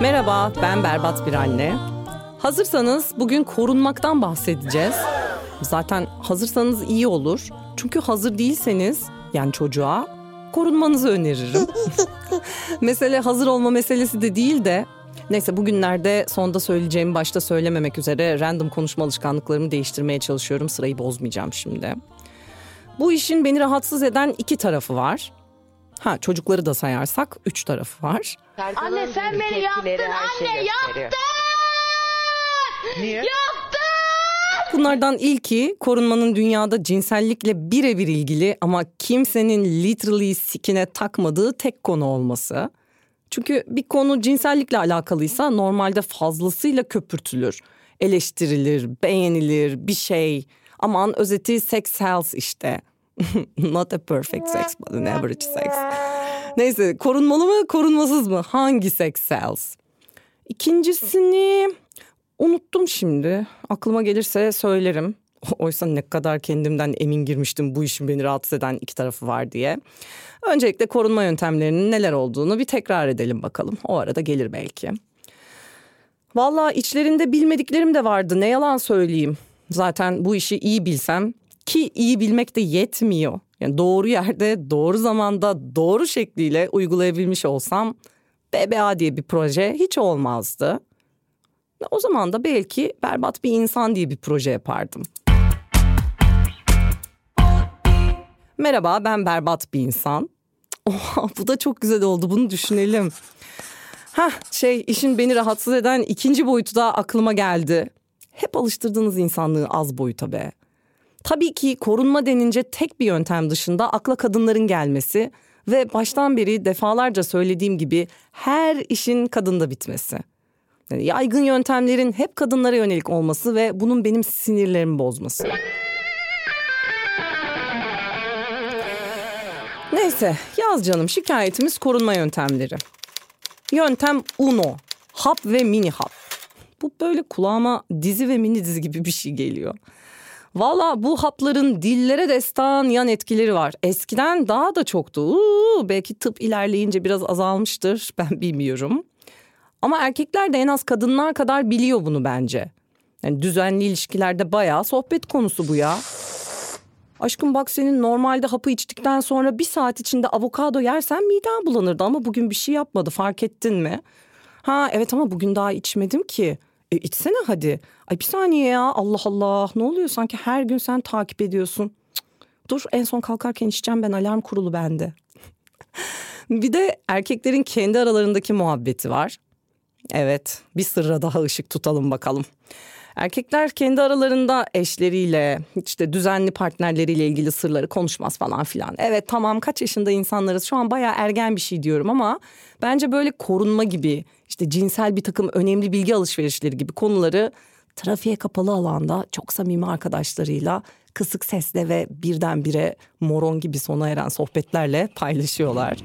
Merhaba, ben Berbat bir anne. Hazırsanız bugün korunmaktan bahsedeceğiz. Zaten hazırsanız iyi olur. Çünkü hazır değilseniz yani çocuğa korunmanızı öneririm. Mesele hazır olma meselesi de değil de Neyse bugünlerde sonda söyleyeceğimi başta söylememek üzere random konuşma alışkanlıklarımı değiştirmeye çalışıyorum. Sırayı bozmayacağım şimdi. Bu işin beni rahatsız eden iki tarafı var. Ha çocukları da sayarsak üç tarafı var. Anne sen beni yaktın anne yaktın. Niye? Bunlardan ilki korunmanın dünyada cinsellikle birebir ilgili ama kimsenin literally sikine takmadığı tek konu olması. Çünkü bir konu cinsellikle alakalıysa normalde fazlasıyla köpürtülür, eleştirilir, beğenilir, bir şey. Aman özeti sex health işte. Not a perfect sex but an average sex. Neyse korunmalı mı korunmasız mı? Hangi sex sells? İkincisini unuttum şimdi. Aklıma gelirse söylerim. Oysa ne kadar kendimden emin girmiştim bu işin beni rahatsız eden iki tarafı var diye. Öncelikle korunma yöntemlerinin neler olduğunu bir tekrar edelim bakalım. O arada gelir belki. Valla içlerinde bilmediklerim de vardı ne yalan söyleyeyim. Zaten bu işi iyi bilsem ki iyi bilmek de yetmiyor. Yani doğru yerde, doğru zamanda, doğru şekliyle uygulayabilmiş olsam BBA diye bir proje hiç olmazdı. O zaman da belki berbat bir insan diye bir proje yapardım. Merhaba ben berbat bir insan. Oha bu da çok güzel oldu bunu düşünelim. Ha şey işin beni rahatsız eden ikinci boyutu da aklıma geldi. Hep alıştırdığınız insanlığı az boyuta be. Tabii ki korunma denince tek bir yöntem dışında akla kadınların gelmesi ve baştan beri defalarca söylediğim gibi her işin kadında bitmesi. Yani yaygın yöntemlerin hep kadınlara yönelik olması ve bunun benim sinirlerimi bozması. Neyse yaz canım şikayetimiz korunma yöntemleri. Yöntem uno hap ve mini hap. Bu böyle kulağıma dizi ve mini dizi gibi bir şey geliyor. Valla bu hapların dillere destan yan etkileri var. Eskiden daha da çoktu. Uuu, belki tıp ilerleyince biraz azalmıştır ben bilmiyorum. Ama erkekler de en az kadınlar kadar biliyor bunu bence. Yani düzenli ilişkilerde bayağı sohbet konusu bu ya. Aşkım bak senin normalde hapı içtikten sonra bir saat içinde avokado yersen miden bulanırdı ama bugün bir şey yapmadı fark ettin mi? Ha evet ama bugün daha içmedim ki. E içsene hadi. Ay bir saniye ya Allah Allah ne oluyor sanki her gün sen takip ediyorsun. Dur en son kalkarken içeceğim ben alarm kurulu bende. bir de erkeklerin kendi aralarındaki muhabbeti var. Evet bir sırra daha ışık tutalım bakalım. Erkekler kendi aralarında eşleriyle işte düzenli partnerleriyle ilgili sırları konuşmaz falan filan. Evet tamam kaç yaşında insanlarız şu an bayağı ergen bir şey diyorum ama bence böyle korunma gibi işte cinsel bir takım önemli bilgi alışverişleri gibi konuları trafiğe kapalı alanda çok samimi arkadaşlarıyla kısık sesle ve birdenbire moron gibi sona eren sohbetlerle paylaşıyorlar.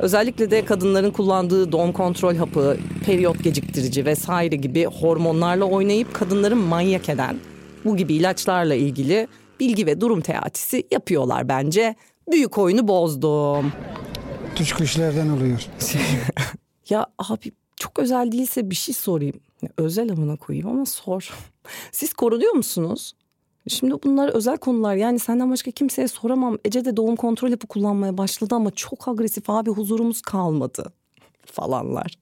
Özellikle de kadınların kullandığı doğum kontrol hapı, periyot geciktirici vesaire gibi hormonlarla oynayıp kadınları manyak eden bu gibi ilaçlarla ilgili bilgi ve durum teatisi yapıyorlar bence. Büyük oyunu bozdum. Tuş kuşlardan oluyor. Ya abi çok özel değilse bir şey sorayım. Özel amına koyayım ama sor. Siz korunuyor musunuz? Şimdi bunlar özel konular yani senden başka kimseye soramam. Ece de doğum kontrol hapı kullanmaya başladı ama çok agresif abi huzurumuz kalmadı falanlar.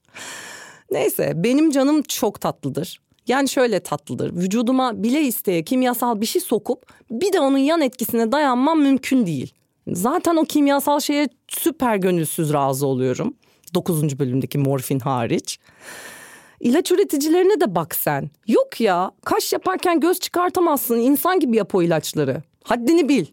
Neyse benim canım çok tatlıdır. Yani şöyle tatlıdır. Vücuduma bile isteye kimyasal bir şey sokup bir de onun yan etkisine dayanmam mümkün değil. Zaten o kimyasal şeye süper gönülsüz razı oluyorum. 9. bölümdeki morfin hariç. İlaç üreticilerine de bak sen. Yok ya kaş yaparken göz çıkartamazsın insan gibi yap o ilaçları. Haddini bil.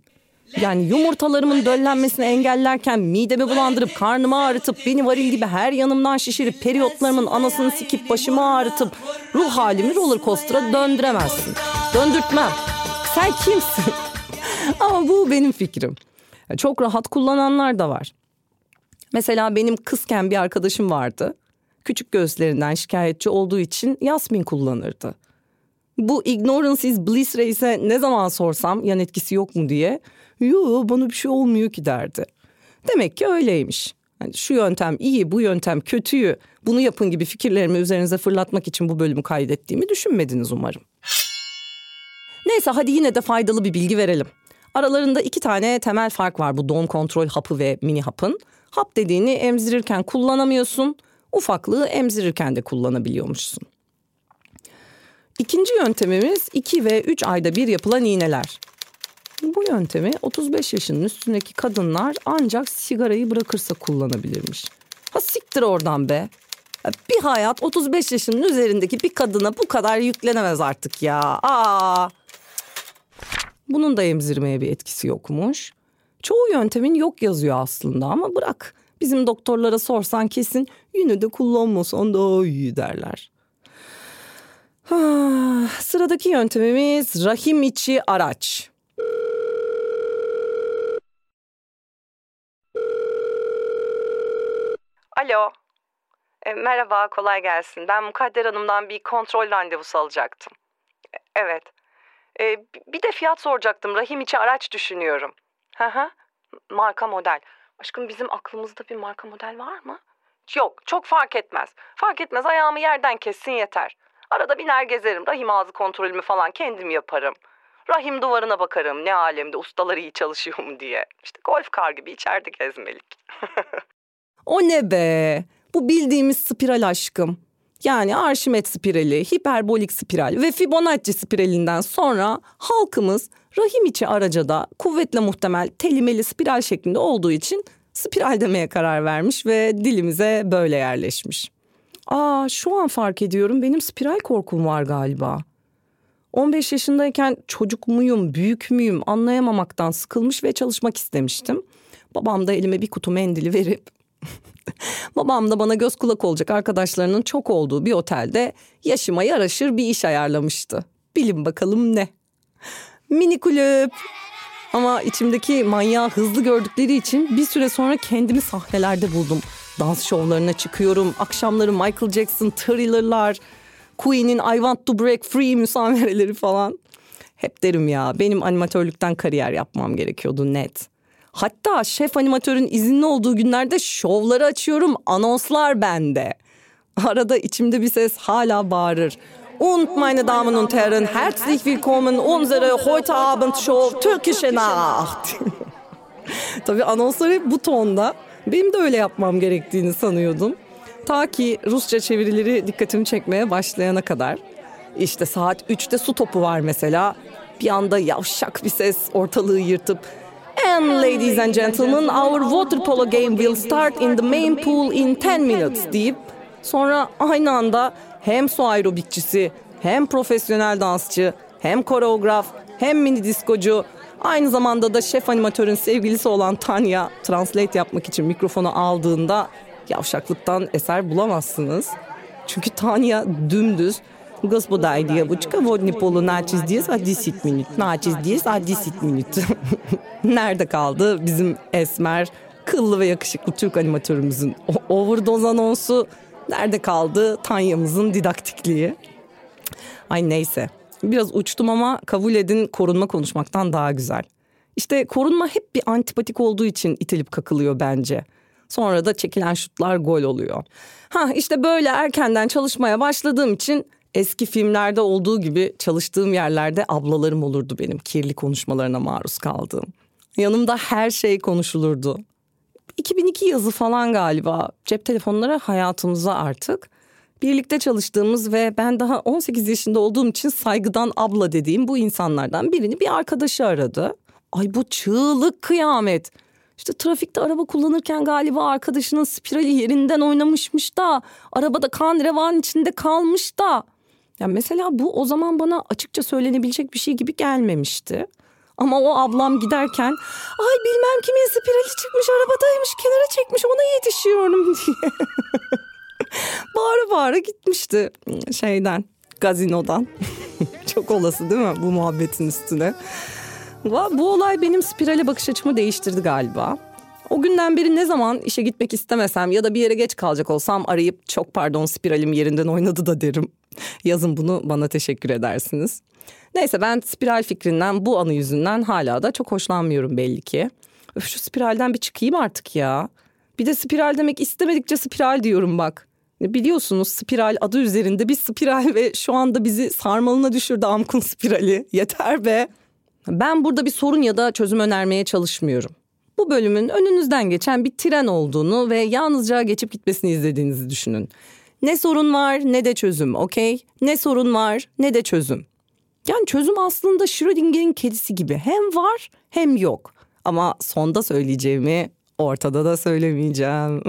Yani yumurtalarımın döllenmesini engellerken midemi bulandırıp karnımı ağrıtıp beni varil gibi her yanımdan şişirip periyotlarımın anasını sikip başımı ağrıtıp ruh halimi roller coaster'a döndüremezsin. Döndürtmem. Sen kimsin? Ama bu benim fikrim. Çok rahat kullananlar da var. Mesela benim kızken bir arkadaşım vardı. Küçük gözlerinden şikayetçi olduğu için Yasmin kullanırdı. Bu ignorance is bliss reise ne zaman sorsam yan etkisi yok mu diye. Yo bana bir şey olmuyor ki derdi. Demek ki öyleymiş. Yani şu yöntem iyi, bu yöntem kötüyü, bunu yapın gibi fikirlerimi üzerinize fırlatmak için bu bölümü kaydettiğimi düşünmediniz umarım. Neyse hadi yine de faydalı bir bilgi verelim. Aralarında iki tane temel fark var bu doğum kontrol hapı ve mini hapın. Hap dediğini emzirirken kullanamıyorsun, ufaklığı emzirirken de kullanabiliyormuşsun. İkinci yöntemimiz 2 ve 3 ayda bir yapılan iğneler. Bu yöntemi 35 yaşının üstündeki kadınlar ancak sigarayı bırakırsa kullanabilirmiş. Ha siktir oradan be. Bir hayat 35 yaşının üzerindeki bir kadına bu kadar yüklenemez artık ya. Aa. Bunun da emzirmeye bir etkisi yokmuş. Çoğu yöntemin yok yazıyor aslında ama bırak. Bizim doktorlara sorsan kesin yine de kullanmasan daha iyi derler. Ha, sıradaki yöntemimiz rahim içi araç. Alo. E, merhaba, kolay gelsin. Ben Mukadder Hanım'dan bir kontrol randevusu alacaktım. E, evet. E, bir de fiyat soracaktım. Rahim içi araç düşünüyorum. Hı hı. Marka model. Aşkım bizim aklımızda bir marka model var mı? Yok, çok fark etmez. Fark etmez, ayağımı yerden kessin yeter. Arada biner gezerim. Rahim ağzı kontrolümü falan kendim yaparım. Rahim duvarına bakarım. Ne alemde ustalar iyi çalışıyor mu diye. İşte golf kar gibi içeride gezmelik. o ne be? Bu bildiğimiz spiral aşkım. Yani Arşimet spirali, hiperbolik spiral ve Fibonacci spiralinden sonra halkımız rahim içi araca da kuvvetle muhtemel telimeli spiral şeklinde olduğu için spiral demeye karar vermiş ve dilimize böyle yerleşmiş. Aa şu an fark ediyorum benim spiral korkum var galiba. 15 yaşındayken çocuk muyum, büyük müyüm anlayamamaktan sıkılmış ve çalışmak istemiştim. Babam da elime bir kutu mendili verip babam da bana göz kulak olacak arkadaşlarının çok olduğu bir otelde yaşıma yaraşır bir iş ayarlamıştı. Bilin bakalım ne? Mini kulüp. Ama içimdeki manyağı hızlı gördükleri için bir süre sonra kendimi sahnelerde buldum. Dans şovlarına çıkıyorum. Akşamları Michael Jackson, Thriller'lar, Queen'in I Want to Break Free müsamereleri falan. Hep derim ya benim animatörlükten kariyer yapmam gerekiyordu net. Hatta şef animatörün izinli olduğu günlerde şovları açıyorum anonslar bende. Arada içimde bir ses hala bağırır. Und meine Damen und Herren, herzlich willkommen unsere heute Abend Show Türkische Nacht. Tabii anonslar hep bu tonda. Benim de öyle yapmam gerektiğini sanıyordum. Ta ki Rusça çevirileri dikkatimi çekmeye başlayana kadar. İşte saat 3'te su topu var mesela. Bir anda yavşak bir ses ortalığı yırtıp And ladies and gentlemen, our water polo game will start in the main pool in 10 minutes deyip sonra aynı anda hem su aerobikçisi, hem profesyonel dansçı, hem koreograf, hem mini diskocu, aynı zamanda da şef animatörün sevgilisi olan Tanya translate yapmak için mikrofonu aldığında yavşaklıktan eser bulamazsınız. Çünkü Tanya dümdüz Господа девочка, водный полу начиz здесь а 10 minut. Начиz здесь а 10 minut. Nerede kaldı bizim esmer, kıllı ve yakışıklı Türk animatörümüzün overdose anonsu? Nerede kaldı Tanya'mızın didaktikliği? Ay neyse. Biraz uçtum ama kabul edin korunma konuşmaktan daha güzel. İşte korunma hep bir antipatik olduğu için itilip kakılıyor bence. Sonra da çekilen şutlar gol oluyor. Ha işte böyle erkenden çalışmaya başladığım için eski filmlerde olduğu gibi çalıştığım yerlerde ablalarım olurdu benim kirli konuşmalarına maruz kaldığım. Yanımda her şey konuşulurdu. 2002 yazı falan galiba cep telefonları hayatımıza artık. Birlikte çalıştığımız ve ben daha 18 yaşında olduğum için saygıdan abla dediğim bu insanlardan birini bir arkadaşı aradı. Ay bu çığlık kıyamet. İşte trafikte araba kullanırken galiba arkadaşının spirali yerinden oynamışmış da arabada kan revan içinde kalmış da. Ya mesela bu o zaman bana açıkça söylenebilecek bir şey gibi gelmemişti. Ama o ablam giderken ay bilmem kimin spirali çıkmış arabadaymış kenara çekmiş ona yetişiyorum diye. bağıra bağıra gitmişti şeyden gazinodan. Çok olası değil mi bu muhabbetin üstüne. Bu olay benim spirale bakış açımı değiştirdi galiba. O günden beri ne zaman işe gitmek istemesem ya da bir yere geç kalacak olsam arayıp çok pardon spiralim yerinden oynadı da derim. Yazın bunu bana teşekkür edersiniz. Neyse ben spiral fikrinden bu anı yüzünden hala da çok hoşlanmıyorum belli ki. Öf şu spiralden bir çıkayım artık ya. Bir de spiral demek istemedikçe spiral diyorum bak. Biliyorsunuz spiral adı üzerinde bir spiral ve şu anda bizi sarmalına düşürdü Amkun spirali. Yeter be. Ben burada bir sorun ya da çözüm önermeye çalışmıyorum. Bu bölümün önünüzden geçen bir tren olduğunu ve yalnızca geçip gitmesini izlediğinizi düşünün. Ne sorun var ne de çözüm okey? Ne sorun var ne de çözüm. Yani çözüm aslında Schrödinger'in kedisi gibi hem var hem yok. Ama sonda söyleyeceğimi ortada da söylemeyeceğim.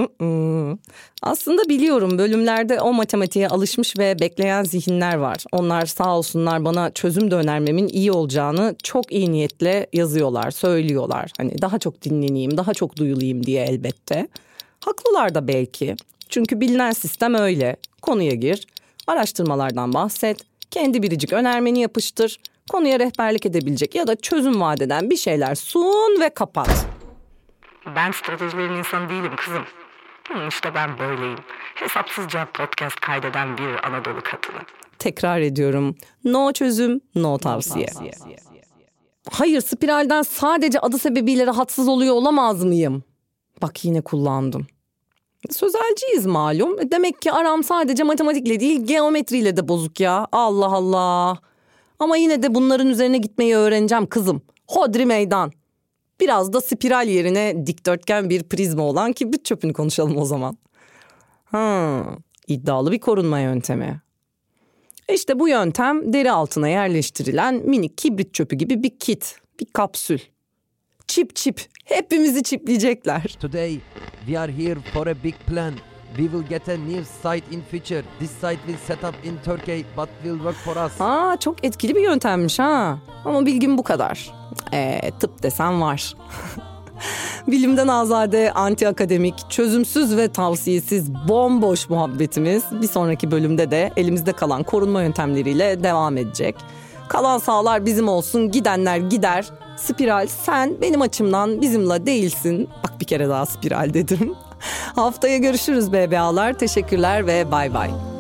Aslında biliyorum bölümlerde o matematiğe alışmış ve bekleyen zihinler var. Onlar sağ olsunlar bana çözüm de önermemin iyi olacağını çok iyi niyetle yazıyorlar, söylüyorlar. Hani daha çok dinleneyim, daha çok duyulayım diye elbette. Haklılar da belki. Çünkü bilinen sistem öyle. Konuya gir, araştırmalardan bahset, kendi biricik önermeni yapıştır, konuya rehberlik edebilecek ya da çözüm vadeden bir şeyler sun ve kapat. Ben stratejilerin insanı değilim kızım. Hı, işte ben böyleyim. Hesapsızca podcast kaydeden bir Anadolu kadını. Tekrar ediyorum. No çözüm, no tavsiye. Hayır spiralden sadece adı sebebiyle rahatsız oluyor olamaz mıyım? Bak yine kullandım. Sözelciyiz malum. Demek ki aram sadece matematikle değil geometriyle de bozuk ya. Allah Allah. Ama yine de bunların üzerine gitmeyi öğreneceğim kızım. Hodri meydan. Biraz da spiral yerine dikdörtgen bir prizma olan kibrit çöpünü konuşalım o zaman. Ha, iddialı bir korunma yöntemi. İşte bu yöntem deri altına yerleştirilen minik kibrit çöpü gibi bir kit, bir kapsül. Çip çip, hepimizi çipleyecekler. Today we are here for a big plan. We will get a new site in future. This site will set up in Turkey but will work for us. Aa çok etkili bir yöntemmiş ha. Ama bilgim bu kadar. Ee, tıp desem var. Bilimden azade, anti akademik, çözümsüz ve tavsiyesiz bomboş muhabbetimiz bir sonraki bölümde de elimizde kalan korunma yöntemleriyle devam edecek. Kalan sağlar bizim olsun, gidenler gider. Spiral sen benim açımdan bizimle değilsin. Bak bir kere daha spiral dedim. Haftaya görüşürüz BBA'lar. Teşekkürler ve bay bay.